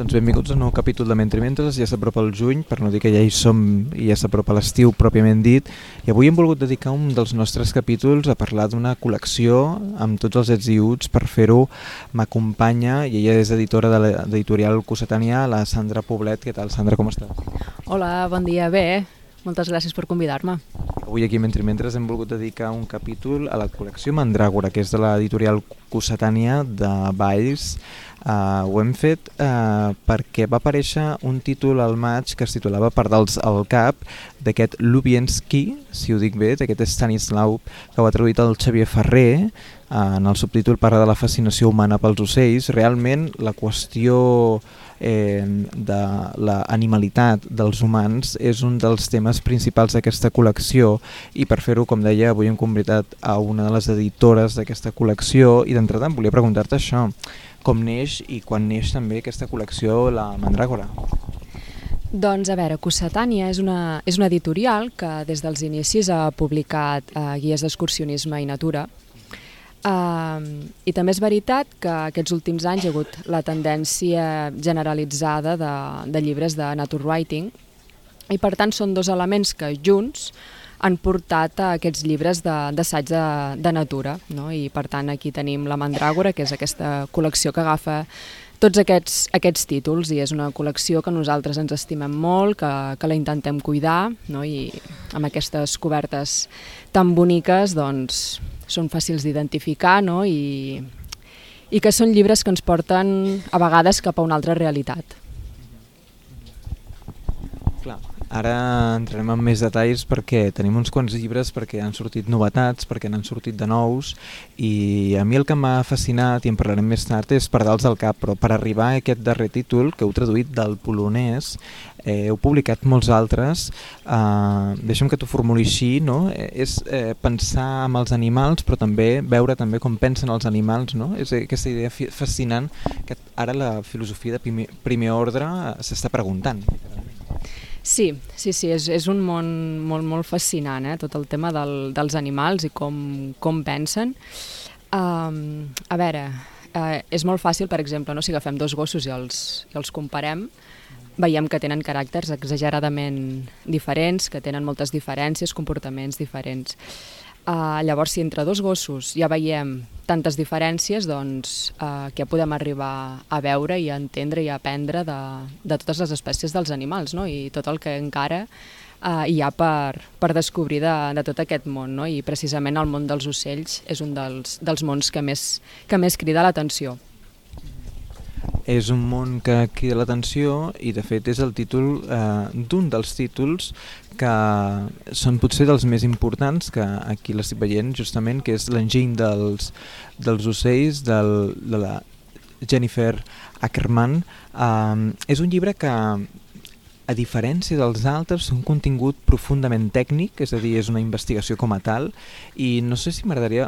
Doncs benvinguts a un nou capítol de Mentre Mentres, ja s'apropa el juny, per no dir que ja hi som i ja s'apropa l'estiu pròpiament dit, i avui hem volgut dedicar un dels nostres capítols a parlar d'una col·lecció amb tots els ets i uts, per fer-ho m'acompanya, i ella és editora de l'editorial Cossetània, la Sandra Poblet. Què tal, Sandra, com estàs? Hola, bon dia, bé, moltes gràcies per convidar-me. Avui aquí, mentre mentres, hem volgut dedicar un capítol a la col·lecció Mandràgora, que és de l'editorial Cossetània de Valls, Uh, ho hem fet uh, perquè va aparèixer un títol al maig que es titulava Pardals al cap d'aquest Lubienski, si ho dic bé, d'aquest Stanislau, que ho ha traduït el Xavier Ferrer, en el subtítol parla de la fascinació humana pels ocells. Realment la qüestió eh, de l'animalitat dels humans és un dels temes principals d'aquesta col·lecció i per fer-ho, com deia, avui hem convidat a una de les editores d'aquesta col·lecció i d'entrada volia preguntar-te això com neix i quan neix també aquesta col·lecció, la Mandràgora. Doncs a veure, Cossetània és una, és una editorial que des dels inicis ha publicat eh, guies d'excursionisme i natura Uh, I també és veritat que aquests últims anys hi ha hagut la tendència generalitzada de, de llibres de nature writing i per tant són dos elements que junts han portat a aquests llibres d'assaig de, de, de natura. No? I per tant aquí tenim la Mandràgora, que és aquesta col·lecció que agafa tots aquests, aquests títols i és una col·lecció que nosaltres ens estimem molt, que, que la intentem cuidar no? i amb aquestes cobertes tan boniques doncs, són fàcils d'identificar no? I, i que són llibres que ens porten a vegades cap a una altra realitat. Ara entrarem en més detalls perquè tenim uns quants llibres perquè han sortit novetats, perquè n'han sortit de nous i a mi el que m'ha fascinat, i en parlarem més tard, és Pardals del cap, però per arribar a aquest darrer títol que heu traduït del polonès, eh, heu publicat molts altres, eh, deixa'm que t'ho formuli així, no? Eh, és eh, pensar amb els animals però també veure també com pensen els animals, no? És aquesta idea fascinant que ara la filosofia de primer, primer ordre s'està preguntant. Sí, sí, sí, és, és un món molt, molt fascinant, eh? tot el tema del, dels animals i com, com pensen. Um, a veure, uh, és molt fàcil, per exemple, no? si agafem dos gossos i els, i els comparem, veiem que tenen caràcters exageradament diferents, que tenen moltes diferències, comportaments diferents. Uh, llavors, si entre dos gossos ja veiem tantes diferències, doncs uh, què podem arribar a veure i a entendre i a aprendre de, de totes les espècies dels animals, no? I tot el que encara uh, hi ha per, per descobrir de, de tot aquest món, no? I precisament el món dels ocells és un dels, dels mons que més, que més crida l'atenció. És un món que crida l'atenció i de fet és el títol eh, d'un dels títols que són potser dels més importants que aquí l'estic veient justament que és l'enginy dels, dels ocells del, de la Jennifer Ackerman. Eh, és un llibre que a diferència dels altres, un contingut profundament tècnic, és a dir, és una investigació com a tal, i no sé si m'agradaria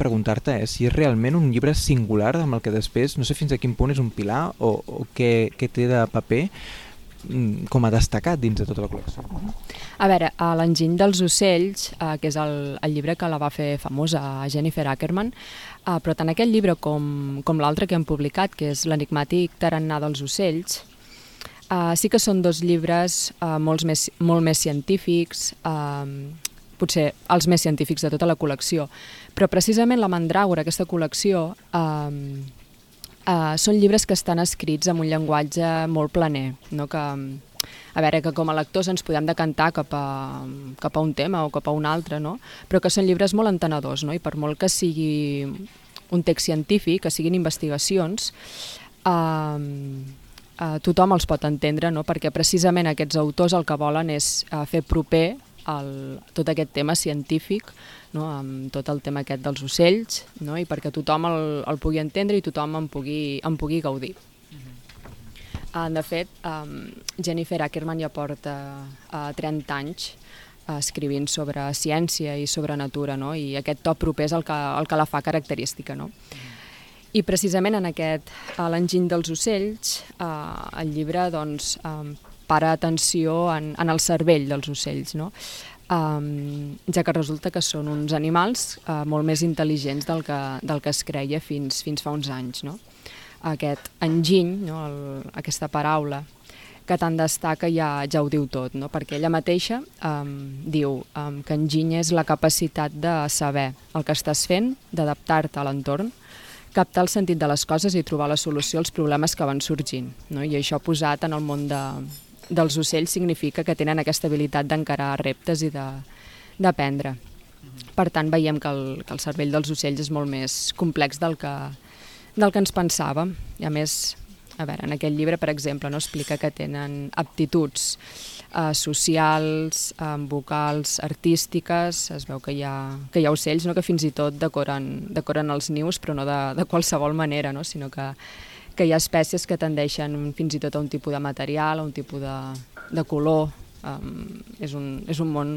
preguntar-te eh, si és realment un llibre singular amb el que després, no sé fins a quin punt és un pilar o, o què, què té de paper com a destacat dins de tota la col·lecció. A veure, a l'enginy dels ocells, eh, que és el, el llibre que la va fer famosa Jennifer Ackerman, eh, però tant aquest llibre com, com l'altre que hem publicat, que és l'enigmàtic tarannà dels ocells, Uh, sí que són dos llibres uh, molts més, molt més científics, uh, potser els més científics de tota la col·lecció, però precisament la Mandràgora, aquesta col·lecció, uh, uh, són llibres que estan escrits amb un llenguatge molt planer, no? que, a veure, que com a lectors ens podem decantar cap a, cap a un tema o cap a un altre, no? però que són llibres molt entenedors, no? i per molt que sigui un text científic, que siguin investigacions, eh, eh, tothom els pot entendre, no? perquè precisament aquests autors el que volen és eh, fer proper el, tot aquest tema científic, no? amb tot el tema aquest dels ocells, no? i perquè tothom el, el pugui entendre i tothom en pugui, en pugui gaudir. Uh, de fet, um, Jennifer Ackerman ja porta uh, 30 anys uh, escrivint sobre ciència i sobre natura, no? i aquest to proper és el que, el que la fa característica. No? Mm i precisament en aquest, a l'enginy dels ocells, eh, el llibre doncs, eh, para atenció en, en el cervell dels ocells. No? um, ja que resulta que són uns animals uh, molt més intel·ligents del que, del que es creia fins, fins fa uns anys. No? Aquest enginy, no? El, aquesta paraula, que tant destaca ja, ja ho diu tot, no? perquè ella mateixa um, diu um, que enginy és la capacitat de saber el que estàs fent, d'adaptar-te a l'entorn, captar el sentit de les coses i trobar la solució als problemes que van sorgint. No? I això posat en el món de, dels ocells significa que tenen aquesta habilitat d'encarar reptes i d'aprendre. Per tant, veiem que el, que el cervell dels ocells és molt més complex del que, del que ens pensàvem. I a més, a veure, en aquest llibre, per exemple, no explica que tenen aptituds eh, socials, eh, vocals, artístiques, es veu que hi ha, que hi ha ocells no? que fins i tot decoren, decoren els nius, però no de, de qualsevol manera, no? sinó que, que hi ha espècies que tendeixen fins i tot a un tipus de material, a un tipus de, de color. Um, és, un, és un món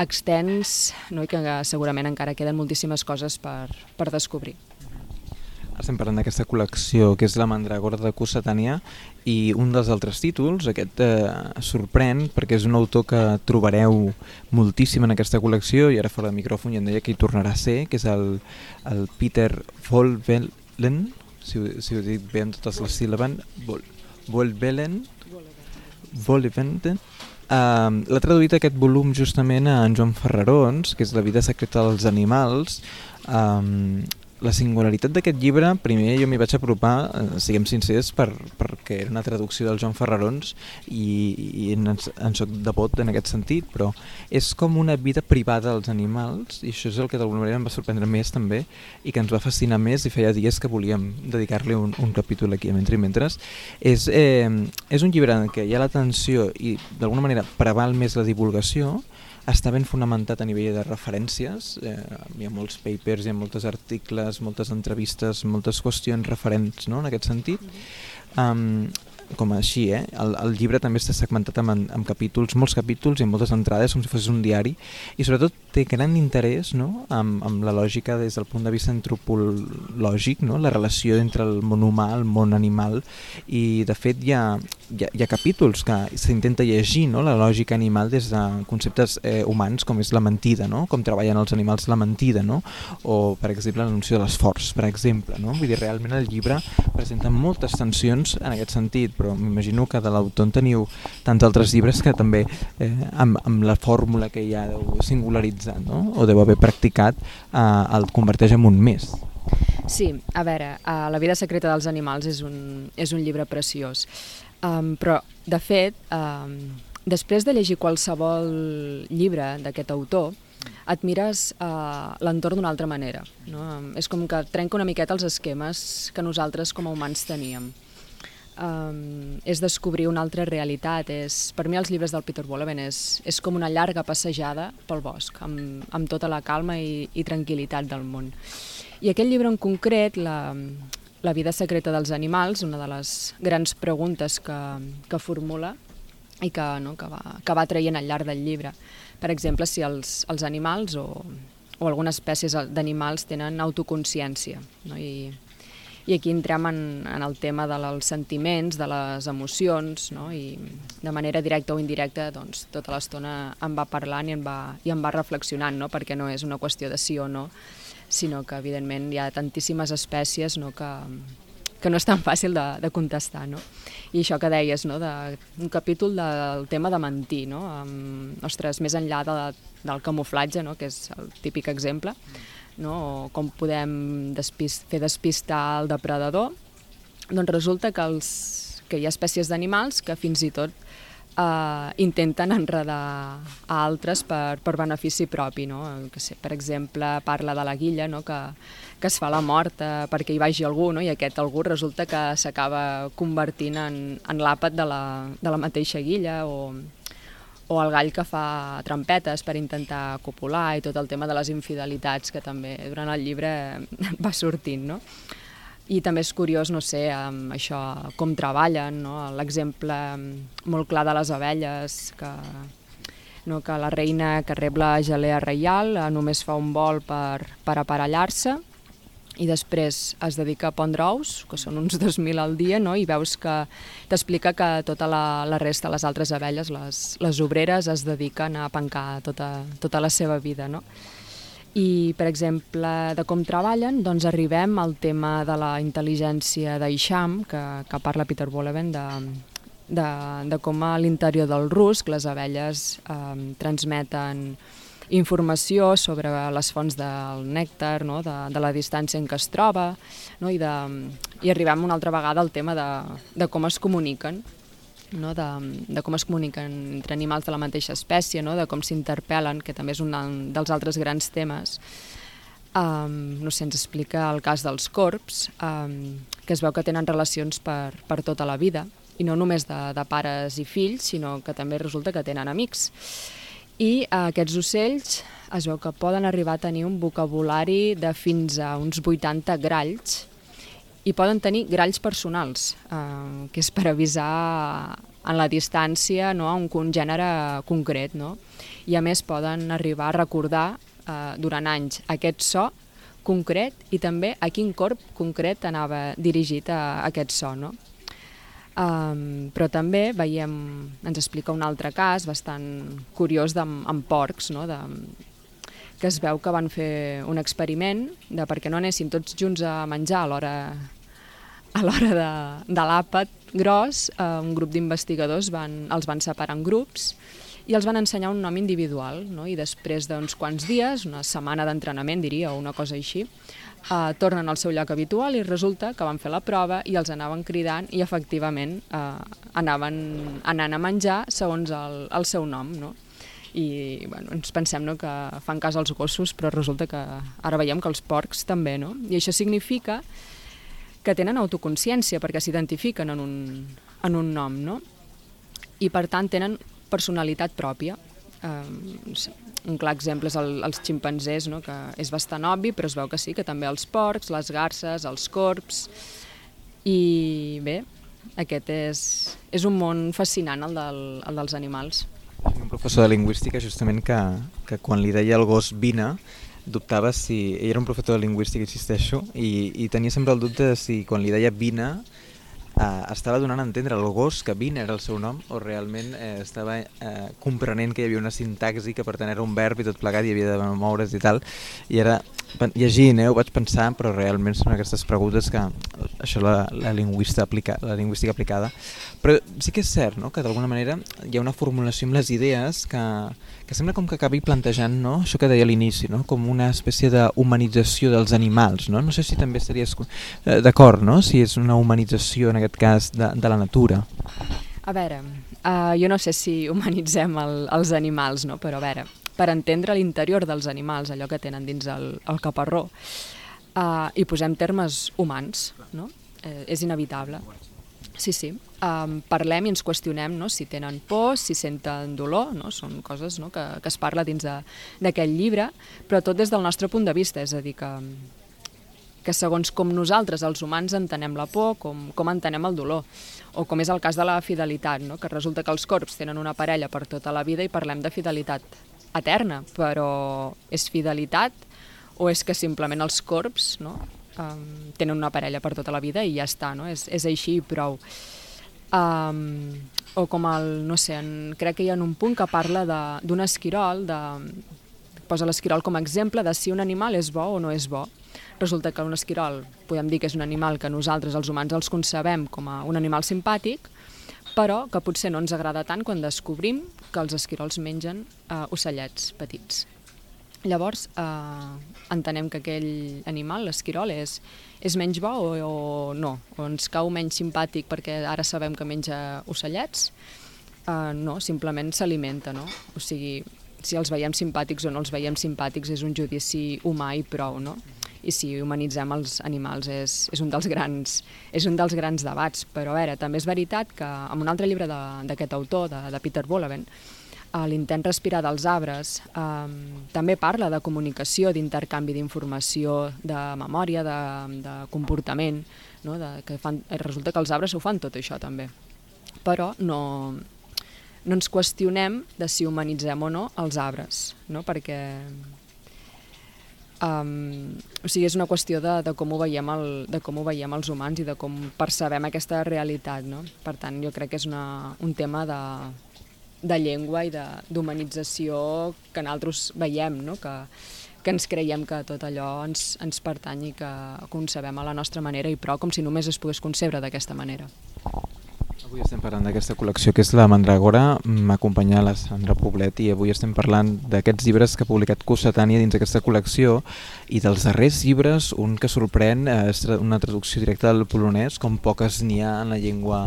extens no? i que segurament encara queden moltíssimes coses per, per descobrir. Estem parlant d'aquesta col·lecció que és la Mandragora de Cossetània i un dels altres títols, aquest eh, sorprèn perquè és un autor que trobareu moltíssim en aquesta col·lecció i ara fora de micròfon ja em deia que hi tornarà a ser, que és el, el Peter Volvelen, si, si ho dic bé amb totes les síl·labes, Vol, Volvelen, Uh, L'ha traduït aquest volum justament a en Joan Ferrarons, que és La vida secreta dels animals, um, la singularitat d'aquest llibre, primer jo m'hi vaig apropar, eh, siguem sincers, per, perquè era una traducció del Joan Ferrarons i, i en, en soc de pot en aquest sentit, però és com una vida privada dels animals i això és el que d'alguna manera em va sorprendre més també i que ens va fascinar més i feia dies que volíem dedicar-li un, un capítol aquí a Mentre i Mentres. És, eh, és un llibre en què hi ha l'atenció i d'alguna manera preval més la divulgació està ben fonamentat a nivell de referències, eh, hi ha molts papers, hi ha moltes articles, moltes entrevistes, moltes qüestions referents no? en aquest sentit. Um, com així, eh? El, el llibre també està segmentat amb, amb capítols, molts capítols i amb moltes entrades, com si fos un diari, i sobretot té gran interès no? amb, amb la lògica des del punt de vista antropològic, no? la relació entre el món humà, el món animal, i de fet hi ha, hi ha, hi ha capítols que s'intenta llegir no? la lògica animal des de conceptes eh, humans com és la mentida, no? com treballen els animals la mentida, no? o per exemple la noció de l'esforç, per exemple. No? Vull dir, realment el llibre presenta moltes tensions en aquest sentit, però m'imagino que de l'autor en teniu tants altres llibres que també eh, amb, amb la fórmula que ja deu singularitzar no? o deu haver practicat eh, el converteix en un més. Sí, a veure, uh, La vida secreta dels animals és un, és un llibre preciós. Um, però, de fet, um, després de llegir qualsevol llibre d'aquest autor, et mires uh, l'entorn d'una altra manera. No? És com que trenca una miqueta els esquemes que nosaltres com a humans teníem. Um, és descobrir una altra realitat. És, per mi els llibres del Peter Wolleben és, és com una llarga passejada pel bosc, amb, amb tota la calma i, i tranquil·litat del món. I aquest llibre en concret, la, la vida secreta dels animals, una de les grans preguntes que, que formula i que, no, que, va, que va traient al llarg del llibre. Per exemple, si els, els animals o, o algunes espècies d'animals tenen autoconsciència. No? I, I aquí entrem en, en el tema dels sentiments, de les emocions, no? i de manera directa o indirecta doncs, tota l'estona em va parlant i em va, i em va reflexionant, no? perquè no és una qüestió de sí o no, sinó que evidentment hi ha tantíssimes espècies no, que, que no és tan fàcil de, de contestar. No? I això que deies, no, de, un capítol del tema de mentir, no? Um, ostres, més enllà de, del camuflatge, no? que és el típic exemple, no? o com podem despist, fer despistar el depredador, doncs resulta que, els, que hi ha espècies d'animals que fins i tot eh, intenten enredar a altres per, per benefici propi. No? Que sé, per exemple, parla de la guilla, no? que, que es fa la mort eh, perquè hi vagi algú, no? i aquest algú resulta que s'acaba convertint en, en l'àpat de, la, de la mateixa guilla o, o el gall que fa trampetes per intentar copular i tot el tema de les infidelitats que també durant el llibre va sortint. No? I també és curiós, no sé, amb això, com treballen, no? l'exemple molt clar de les abelles, que, no? que la reina que rep la gelea reial eh, només fa un vol per, per aparellar-se i després es dedica a pondre ous, que són uns 2.000 al dia, no? i veus que t'explica que tota la, la resta, les altres abelles, les, les obreres, es dediquen a pencar tota, tota la seva vida. No? I, per exemple, de com treballen, doncs arribem al tema de la intel·ligència d'Eixam, que, que parla Peter Boleven, de, de, de com a l'interior del rusc les abelles eh, transmeten informació sobre les fonts del nèctar, no? de, de la distància en què es troba, no? I, de, i arribem una altra vegada al tema de, de com es comuniquen, no? de, de com es comuniquen entre animals de la mateixa espècie, no? de com s'interpel·len, que també és un dels altres grans temes. Um, no sé, ens explica el cas dels corps, um, que es veu que tenen relacions per, per tota la vida, i no només de, de pares i fills, sinó que també resulta que tenen amics i eh, aquests ocells es veu que poden arribar a tenir un vocabulari de fins a uns 80 gralls i poden tenir gralls personals, eh, que és per avisar en la distància no, a un, un gènere concret. No? I a més poden arribar a recordar eh, durant anys aquest so concret i també a quin corp concret anava dirigit a, a aquest so. No? Um, però també veiem, ens explica un altre cas bastant curiós de, amb porcs, no? de, que es veu que van fer un experiment de perquè no anessin tots junts a menjar a l'hora a l'hora de, de l'àpat gros, eh, un grup d'investigadors van, els van separar en grups i els van ensenyar un nom individual, no? i després d'uns quants dies, una setmana d'entrenament diria, o una cosa així, eh, tornen al seu lloc habitual i resulta que van fer la prova i els anaven cridant i efectivament eh, anaven anant a menjar segons el, el seu nom, no? I bueno, ens pensem no, que fan cas als gossos, però resulta que ara veiem que els porcs també, no? I això significa que tenen autoconsciència perquè s'identifiquen en, un, en un nom, no? I per tant tenen personalitat pròpia. Eh, un clar exemple és el, els ximpanzés, no? que és bastant obvi, però es veu que sí, que també els porcs, les garces, els corps... I bé, aquest és, és un món fascinant, el, del, el dels animals. Un professor de lingüística, justament, que, que quan li deia al gos vine, dubtava si... Ell era un professor de lingüística, insisteixo, i, i tenia sempre el dubte de si quan li deia vine eh, estava donant a entendre al gos que Vin era el seu nom o realment eh, estava eh, comprenent que hi havia una sintaxi que per tant era un verb i tot plegat i havia de moure's i tal i era llegint, eh, ho vaig pensar però realment són aquestes preguntes que això la, la, lingüista aplica, la lingüística aplicada però sí que és cert no? que d'alguna manera hi ha una formulació amb les idees que, que sembla com que acabi plantejant no? això que deia a l'inici, no? com una espècie de humanització dels animals. No, no sé si també estaries eh, d'acord, no? si és una humanització en aquest cas de, de la natura. A veure, uh, jo no sé si humanitzem el, els animals, no? però a veure, per entendre l'interior dels animals, allò que tenen dins el, el caparró, uh, hi posem termes humans, no? Eh, és inevitable. Sí, sí. Um, parlem i ens qüestionem no? si tenen por, si senten dolor, no? són coses no? que, que es parla dins d'aquest llibre, però tot des del nostre punt de vista, és a dir, que, que segons com nosaltres, els humans, entenem la por, com, com entenem el dolor, o com és el cas de la fidelitat, no? que resulta que els corps tenen una parella per tota la vida i parlem de fidelitat eterna, però és fidelitat o és que simplement els corps no? um, tenen una parella per tota la vida i ja està, no? és, és així i prou. Um, o com el, no sé, en, crec que hi ha un punt que parla d'un esquirol, de, posa l'esquirol com a exemple de si un animal és bo o no és bo. Resulta que un esquirol, podem dir que és un animal que nosaltres, els humans, els concebem com a un animal simpàtic, però que potser no ens agrada tant quan descobrim que els esquirols mengen uh, ocellets petits. Llavors, eh, entenem que aquell animal, l'esquirol, és, és menys bo o, o no? O ens cau menys simpàtic perquè ara sabem que menja ocellets? Eh, no, simplement s'alimenta, no? O sigui, si els veiem simpàtics o no els veiem simpàtics és un judici humà i prou, no? I si humanitzem els animals és, és, un, dels grans, és un dels grans debats. Però a veure, també és veritat que en un altre llibre d'aquest autor, de, de Peter Bolavent, a l'intent respirar dels arbres eh, també parla de comunicació, d'intercanvi d'informació, de memòria, de, de comportament, no? de, que fan, resulta que els arbres ho fan tot això també. Però no, no ens qüestionem de si humanitzem o no els arbres, no? perquè Um, o sigui, és una qüestió de, de, com ho veiem el, de com ho veiem els humans i de com percebem aquesta realitat. No? Per tant, jo crec que és una, un tema de, de llengua i d'humanització que nosaltres veiem, no? que, que ens creiem que tot allò ens, ens pertany i que concebem a la nostra manera i prou, com si només es pogués concebre d'aquesta manera. Avui estem parlant d'aquesta col·lecció que és la Mandragora, m'acompanya la Sandra Poblet i avui estem parlant d'aquests llibres que ha publicat Cossetània dins d'aquesta col·lecció i dels darrers llibres, un que sorprèn eh, és una traducció directa del polonès, com poques n'hi ha en la llengua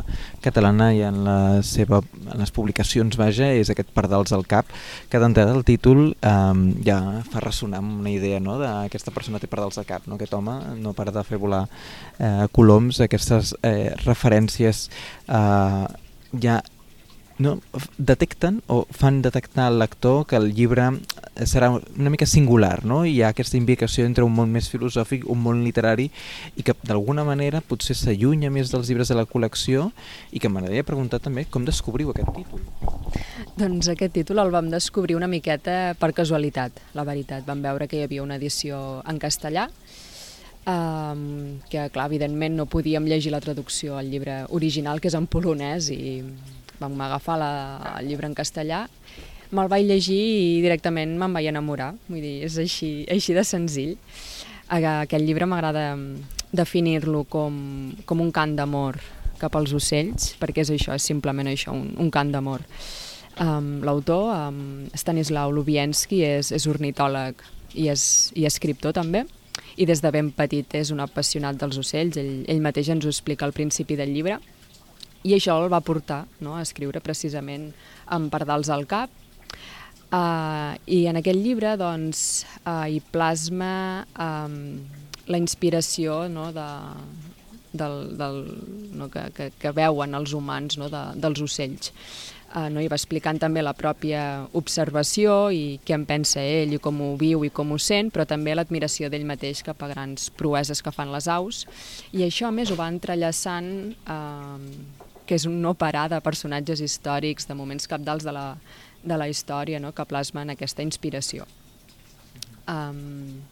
catalana i en, la seva, en les publicacions, vaja, és aquest Pardals al cap, que d'entrada el títol eh, ja fa ressonar una idea no? d'aquesta persona té pardals al cap, no? aquest home no para de fer volar eh, coloms, aquestes eh, referències eh, ja no, detecten o fan detectar al lector que el llibre serà una mica singular, no? Hi ha aquesta indicació entre un món més filosòfic, un món literari, i que d'alguna manera potser s'allunya més dels llibres de la col·lecció i que m'agradaria preguntar també com descobriu aquest títol. Doncs aquest títol el vam descobrir una miqueta per casualitat, la veritat. Vam veure que hi havia una edició en castellà um, que clar, evidentment no podíem llegir la traducció al llibre original, que és en polonès, i vam agafar la, el llibre en castellà, me'l vaig llegir i directament me'n vaig enamorar, vull dir, és així, així de senzill. Aquest llibre m'agrada definir-lo com, com un cant d'amor cap als ocells, perquè és això, és simplement això, un, un cant d'amor. Um, L'autor, um, Stanislau Lubienski, és, és ornitòleg i és, i escriptor també, i des de ben petit és un apassionat dels ocells, ell, ell mateix ens ho explica al principi del llibre, i això el va portar no, a escriure precisament amb pardals al cap, uh, i en aquest llibre doncs, uh, hi plasma um, la inspiració no, de, del, del, no, que, que, que veuen els humans no, de, dels ocells eh, no? i va explicant també la pròpia observació i què en pensa ell i com ho viu i com ho sent, però també l'admiració d'ell mateix cap a grans proeses que fan les aus. I això, més, ho va entrellaçant, eh, que és un no parar de personatges històrics, de moments capdals de la, de la història, no? que plasmen aquesta inspiració. Um,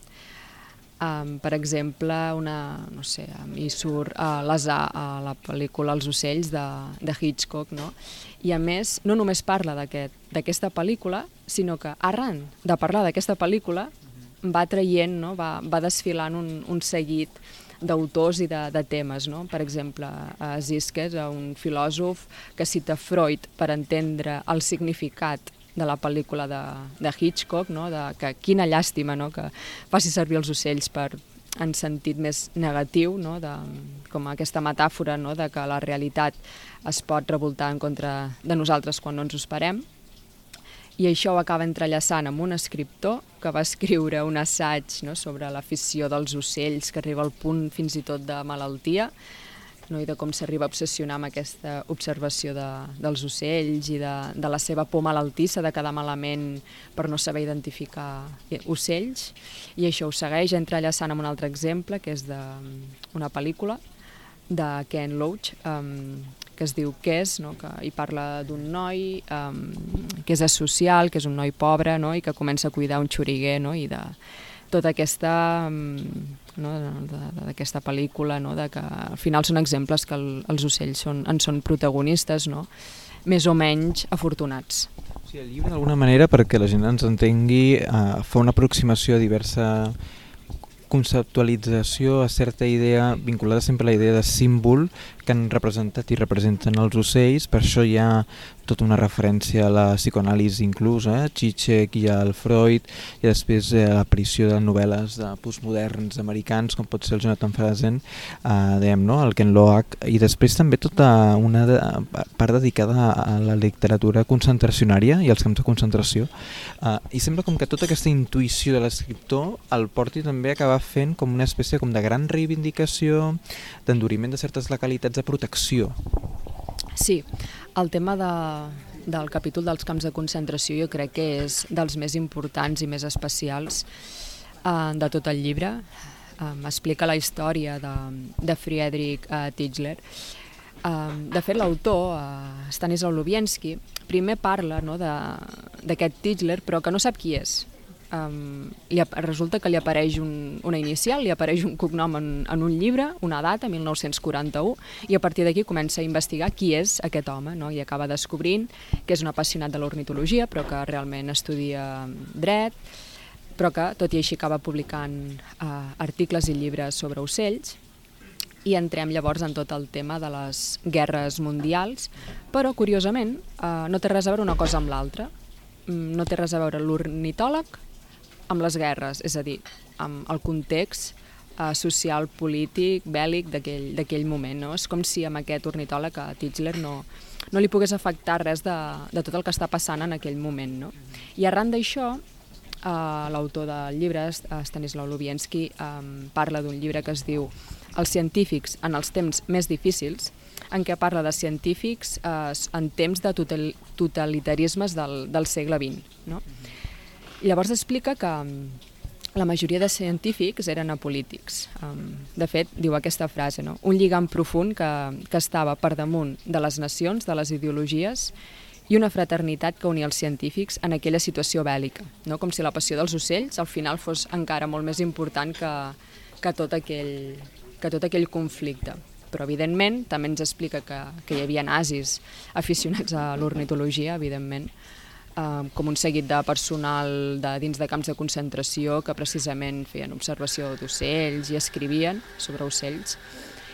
Um, per exemple, una, no sé, a mi surt uh, l'Asà a la pel·lícula Els ocells de, de Hitchcock, no? I a més, no només parla d'aquesta aquest, pel·lícula, sinó que arran de parlar d'aquesta pel·lícula va traient, no? va, va desfilant un, un seguit d'autors i de, de temes. No? Per exemple, a Zisques, un filòsof que cita Freud per entendre el significat de la pel·lícula de, de Hitchcock, no? de, que quina llàstima no? que faci servir els ocells per, en sentit més negatiu, no? de, com aquesta metàfora no? de que la realitat es pot revoltar en contra de nosaltres quan no ens ho esperem. I això ho acaba entrellaçant amb un escriptor que va escriure un assaig no? sobre l'afició dels ocells que arriba al punt fins i tot de malaltia, no? i de com s'arriba a obsessionar amb aquesta observació de, dels ocells i de, de la seva por malaltissa de quedar malament per no saber identificar ocells. I això ho segueix entrellaçant amb un altre exemple, que és d'una pel·lícula de Ken Loach, um, que es diu Què és, no? que hi parla d'un noi um, que és asocial, que és un noi pobre no? i que comença a cuidar un xuriguer no? i de tota aquesta um, no, d'aquesta pel·lícula, no, de que al final són exemples que el, els ocells són, en són protagonistes, no, més o menys afortunats. Sí, el llibre d'alguna manera, perquè la gent ens entengui, eh, fa una aproximació a diversa conceptualització a certa idea vinculada sempre a la idea de símbol que han representat i representen els ocells, per això hi ha tota una referència a la psicoanàlisi inclús, eh? Zizek i al Freud, i després eh, l'aparició de novel·les de postmoderns americans, com pot ser el Jonathan Franzen, eh, dèiem, no? el Ken Loach, i després també tota una de, part dedicada a la literatura concentracionària i als camps de concentració. Eh, I sembla com que tota aquesta intuïció de l'escriptor el porti també a acabar fent com una espècie com de gran reivindicació, d'enduriment de certes localitats de protecció. Sí, el tema de, del capítol dels camps de concentració jo crec que és dels més importants i més especials eh, de tot el llibre. Eh, Explica la història de, de Friedrich eh, Tischler. Eh, de fet, l'autor, eh, Stanisław Lubienski, primer parla no, d'aquest Tischler, però que no sap qui és. Um, li, resulta que li apareix un, una inicial, li apareix un cognom en, en un llibre, una data, 1941, i a partir d'aquí comença a investigar qui és aquest home, no? i acaba descobrint que és un apassionat de l'ornitologia, però que realment estudia dret, però que, tot i així, acaba publicant uh, articles i llibres sobre ocells, i entrem llavors en tot el tema de les guerres mundials, però, curiosament, uh, no té res a veure una cosa amb l'altra. Mm, no té res a veure l'ornitòleg amb les guerres, és a dir, amb el context eh, social, polític, bèl·lic d'aquell moment. No? És com si amb aquest ornitòleg a Tichler no, no li pogués afectar res de, de tot el que està passant en aquell moment. No? I arran d'això, eh, l'autor del llibre, Stanislau Lubienski, eh, parla d'un llibre que es diu Els científics en els temps més difícils, en què parla de científics eh, en temps de totalitarismes del, del segle XX. No? Llavors explica que mm, la majoria de científics eren apolítics. De fet, diu aquesta frase, no? un lligam profund que, que estava per damunt de les nacions, de les ideologies, i una fraternitat que unia els científics en aquella situació bèl·lica, no? com si la passió dels ocells al final fos encara molt més important que, que, tot, aquell, que tot aquell conflicte. Però, evidentment, també ens explica que, que hi havia nazis aficionats a l'ornitologia, evidentment, eh, com un seguit de personal de, dins de camps de concentració que precisament feien observació d'ocells i escrivien sobre ocells.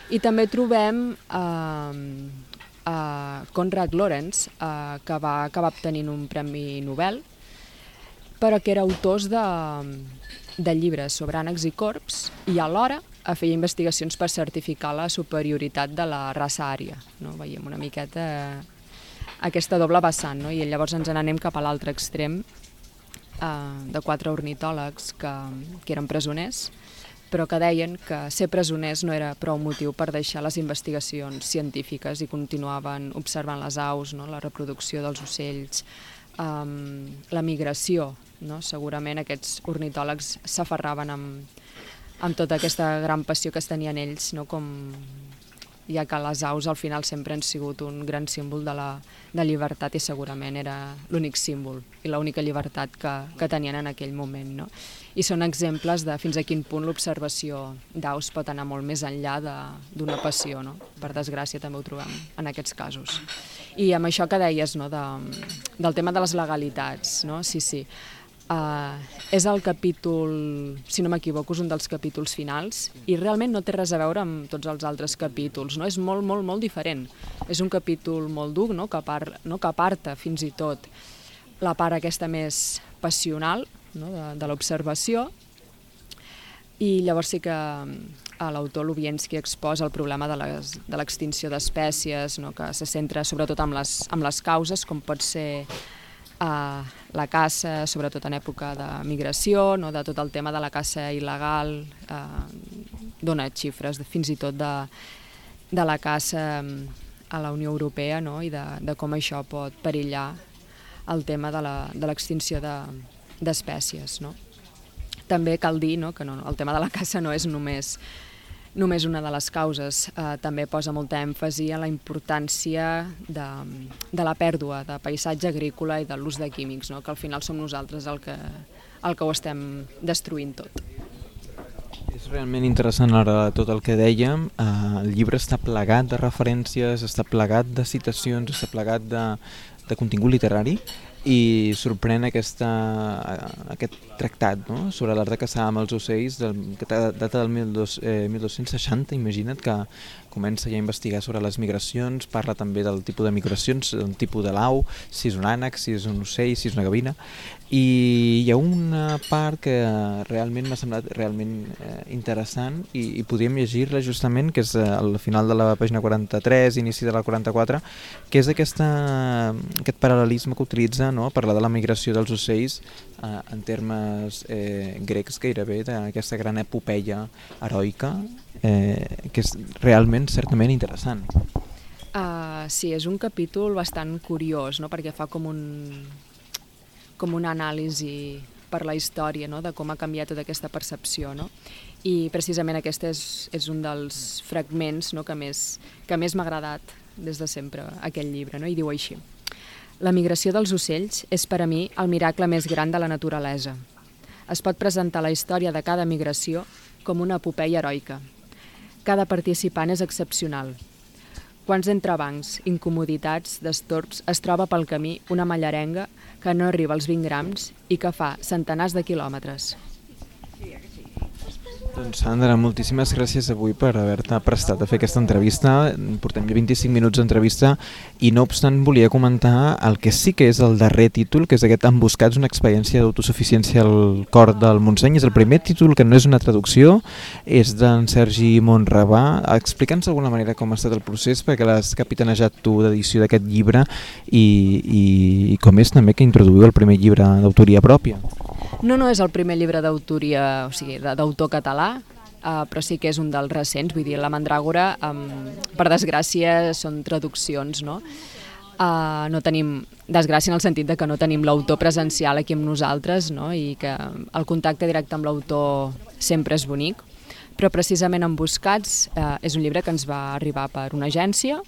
I també trobem eh, eh, Conrad Lorenz, eh, que va acabar obtenint un Premi Nobel, però que era autors de, de llibres sobre ànecs i corps i alhora a fer investigacions per certificar la superioritat de la raça ària. No? Veiem una miqueta aquesta doble vessant, no? i llavors ens n'anem cap a l'altre extrem eh, de quatre ornitòlegs que, que eren presoners, però que deien que ser presoners no era prou motiu per deixar les investigacions científiques i continuaven observant les aus, no? la reproducció dels ocells, um, la migració. No? Segurament aquests ornitòlegs s'aferraven amb, amb tota aquesta gran passió que es tenien ells, no? com, ja que les aus al final sempre han sigut un gran símbol de la de llibertat i segurament era l'únic símbol i l'única llibertat que, que tenien en aquell moment. No? I són exemples de fins a quin punt l'observació d'aus pot anar molt més enllà d'una passió. No? Per desgràcia també ho trobem en aquests casos. I amb això que deies no? de, del tema de les legalitats, no? sí, sí, Uh, és el capítol, si no m'equivoco, és un dels capítols finals i realment no té res a veure amb tots els altres capítols, no? és molt, molt, molt diferent. És un capítol molt dur, no? Que, par, no? que aparta fins i tot la part aquesta més passional no? de, de l'observació i llavors sí que a l'autor Lubienski exposa el problema de l'extinció d'espècies, no? que se centra sobretot amb les, amb les causes, com pot ser a la caça, sobretot en època de migració, no, de tot el tema de la caça il·legal, eh, dona xifres de, fins i tot de, de la caça mm, a la Unió Europea no, i de, de com això pot perillar el tema de l'extinció de d'espècies. No? També cal dir no, que no, el tema de la caça no és només només una de les causes. Eh, també posa molta èmfasi en la importància de, de la pèrdua de paisatge agrícola i de l'ús de químics, no? que al final som nosaltres el que, el que ho estem destruint tot. És realment interessant ara tot el que dèiem. Uh, el llibre està plegat de referències, està plegat de citacions, està plegat de, de contingut literari i sorprèn aquesta, aquest tractat no? sobre l'art de caçar amb els ocells del, que data del 12, eh, 1260, imagina't que comença ja a investigar sobre les migracions, parla també del tipus de migracions, un tipus de lau, si és un ànec, si és un ocell, si és una gavina, i hi ha una part que realment m'ha semblat realment eh, interessant i, i podríem llegir-la justament, que és eh, al final de la pàgina 43, inici de la 44, que és aquesta, aquest paral·lelisme que utilitza no? parlar de la migració dels ocells eh, en termes eh, grecs gairebé, d'aquesta gran epopeia heroica, eh, que és realment certament interessant. Uh, sí, és un capítol bastant curiós, no? perquè fa com un, com una anàlisi per la història, no? de com ha canviat tota aquesta percepció. No? I precisament aquest és, és un dels fragments no? que més, que més m'ha agradat des de sempre, aquest llibre, no? i diu així. La migració dels ocells és per a mi el miracle més gran de la naturalesa. es pot presentar la història de cada migració com una epopeia heroica. Cada participant és excepcional. Quants entrebancs, incomoditats, destorbs es troba pel camí una mallarenga que no arriba als 20 grams i que fa centenars de quilòmetres. Doncs Sandra, moltíssimes gràcies avui per haver-te prestat a fer aquesta entrevista. Portem ja 25 minuts d'entrevista i no obstant volia comentar el que sí que és el darrer títol, que és aquest Emboscats, una experiència d'autosuficiència al cor del Montseny. És el primer títol que no és una traducció, és d'en Sergi Montrabà. Explica'ns d'alguna manera com ha estat el procés, perquè l'has capitanejat tu d'edició d'aquest llibre i, i, i com és també que introduïu el primer llibre d'autoria pròpia. No, no és el primer llibre d'autoria, o sigui, d'autor català, uh, però sí que és un dels recents, vull dir, La Mandràgora, um, per desgràcia, són traduccions, no? Uh, no tenim, desgràcia en el sentit de que no tenim l'autor presencial aquí amb nosaltres no? i que el contacte directe amb l'autor sempre és bonic, però precisament en Buscats uh, és un llibre que ens va arribar per una agència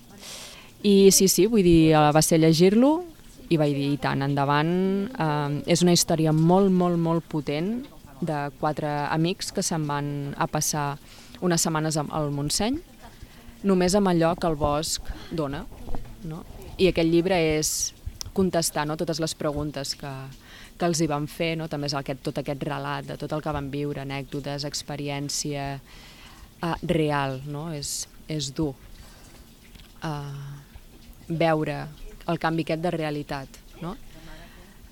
i sí, sí, vull dir, va ser llegir-lo i vaig dir, tant, endavant, eh, és una història molt, molt, molt potent de quatre amics que se'n van a passar unes setmanes al Montseny, només amb allò que el bosc dona. No? I aquest llibre és contestar no, totes les preguntes que, que els hi van fer, no? també és aquest, tot aquest relat de tot el que van viure, anècdotes, experiència uh, real, no? és, és dur uh, veure el canvi aquest de realitat, no?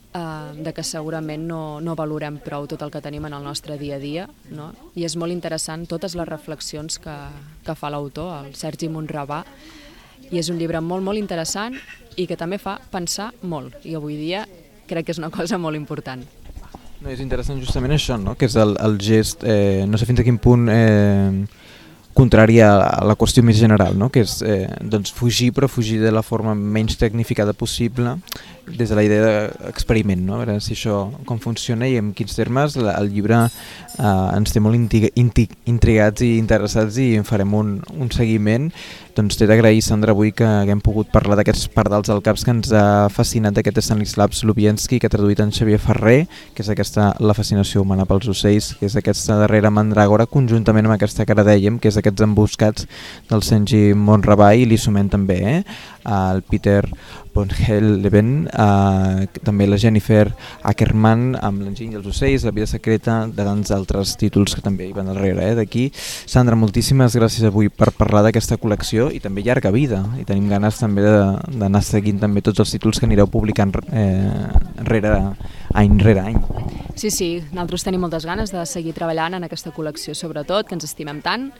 Uh, de que segurament no, no valorem prou tot el que tenim en el nostre dia a dia, no? i és molt interessant totes les reflexions que, que fa l'autor, el Sergi Montrabà, i és un llibre molt, molt interessant i que també fa pensar molt, i avui dia crec que és una cosa molt important. No, és interessant justament això, no? que és el, el gest, eh, no sé fins a quin punt eh, contrari a la qüestió més general, no? que és eh, doncs fugir, però fugir de la forma menys tecnificada possible des de la idea d'experiment, no? a veure si això com funciona i en quins termes el llibre eh, ens té molt intrigats i interessats i en farem un, un seguiment. Doncs t'he d'agrair, Sandra, avui que haguem pogut parlar d'aquests pardals al caps que ens ha fascinat d'aquest Stanisław Lubienski que ha traduït en Xavier Ferrer, que és aquesta La fascinació humana pels ocells, que és aquesta darrera mandràgora, conjuntament amb aquesta que ara dèiem, que és aquests emboscats del Senji Monrabai, i li sumem també eh? el Peter Bonhel-Leven, eh, també la Jennifer Ackerman amb l'Enginy dels ocells, La vida secreta, de tants altres títols que també hi van darrere eh, d'aquí. Sandra, moltíssimes gràcies avui per parlar d'aquesta col·lecció i també llarga vida i tenim ganes també d'anar seguint també tots els títols que anireu publicant eh, rere, any rere any. Sí, sí, nosaltres tenim moltes ganes de seguir treballant en aquesta col·lecció sobretot, que ens estimem tant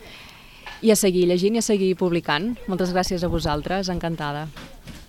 i a seguir llegint i a seguir publicant. Moltes gràcies a vosaltres, encantada.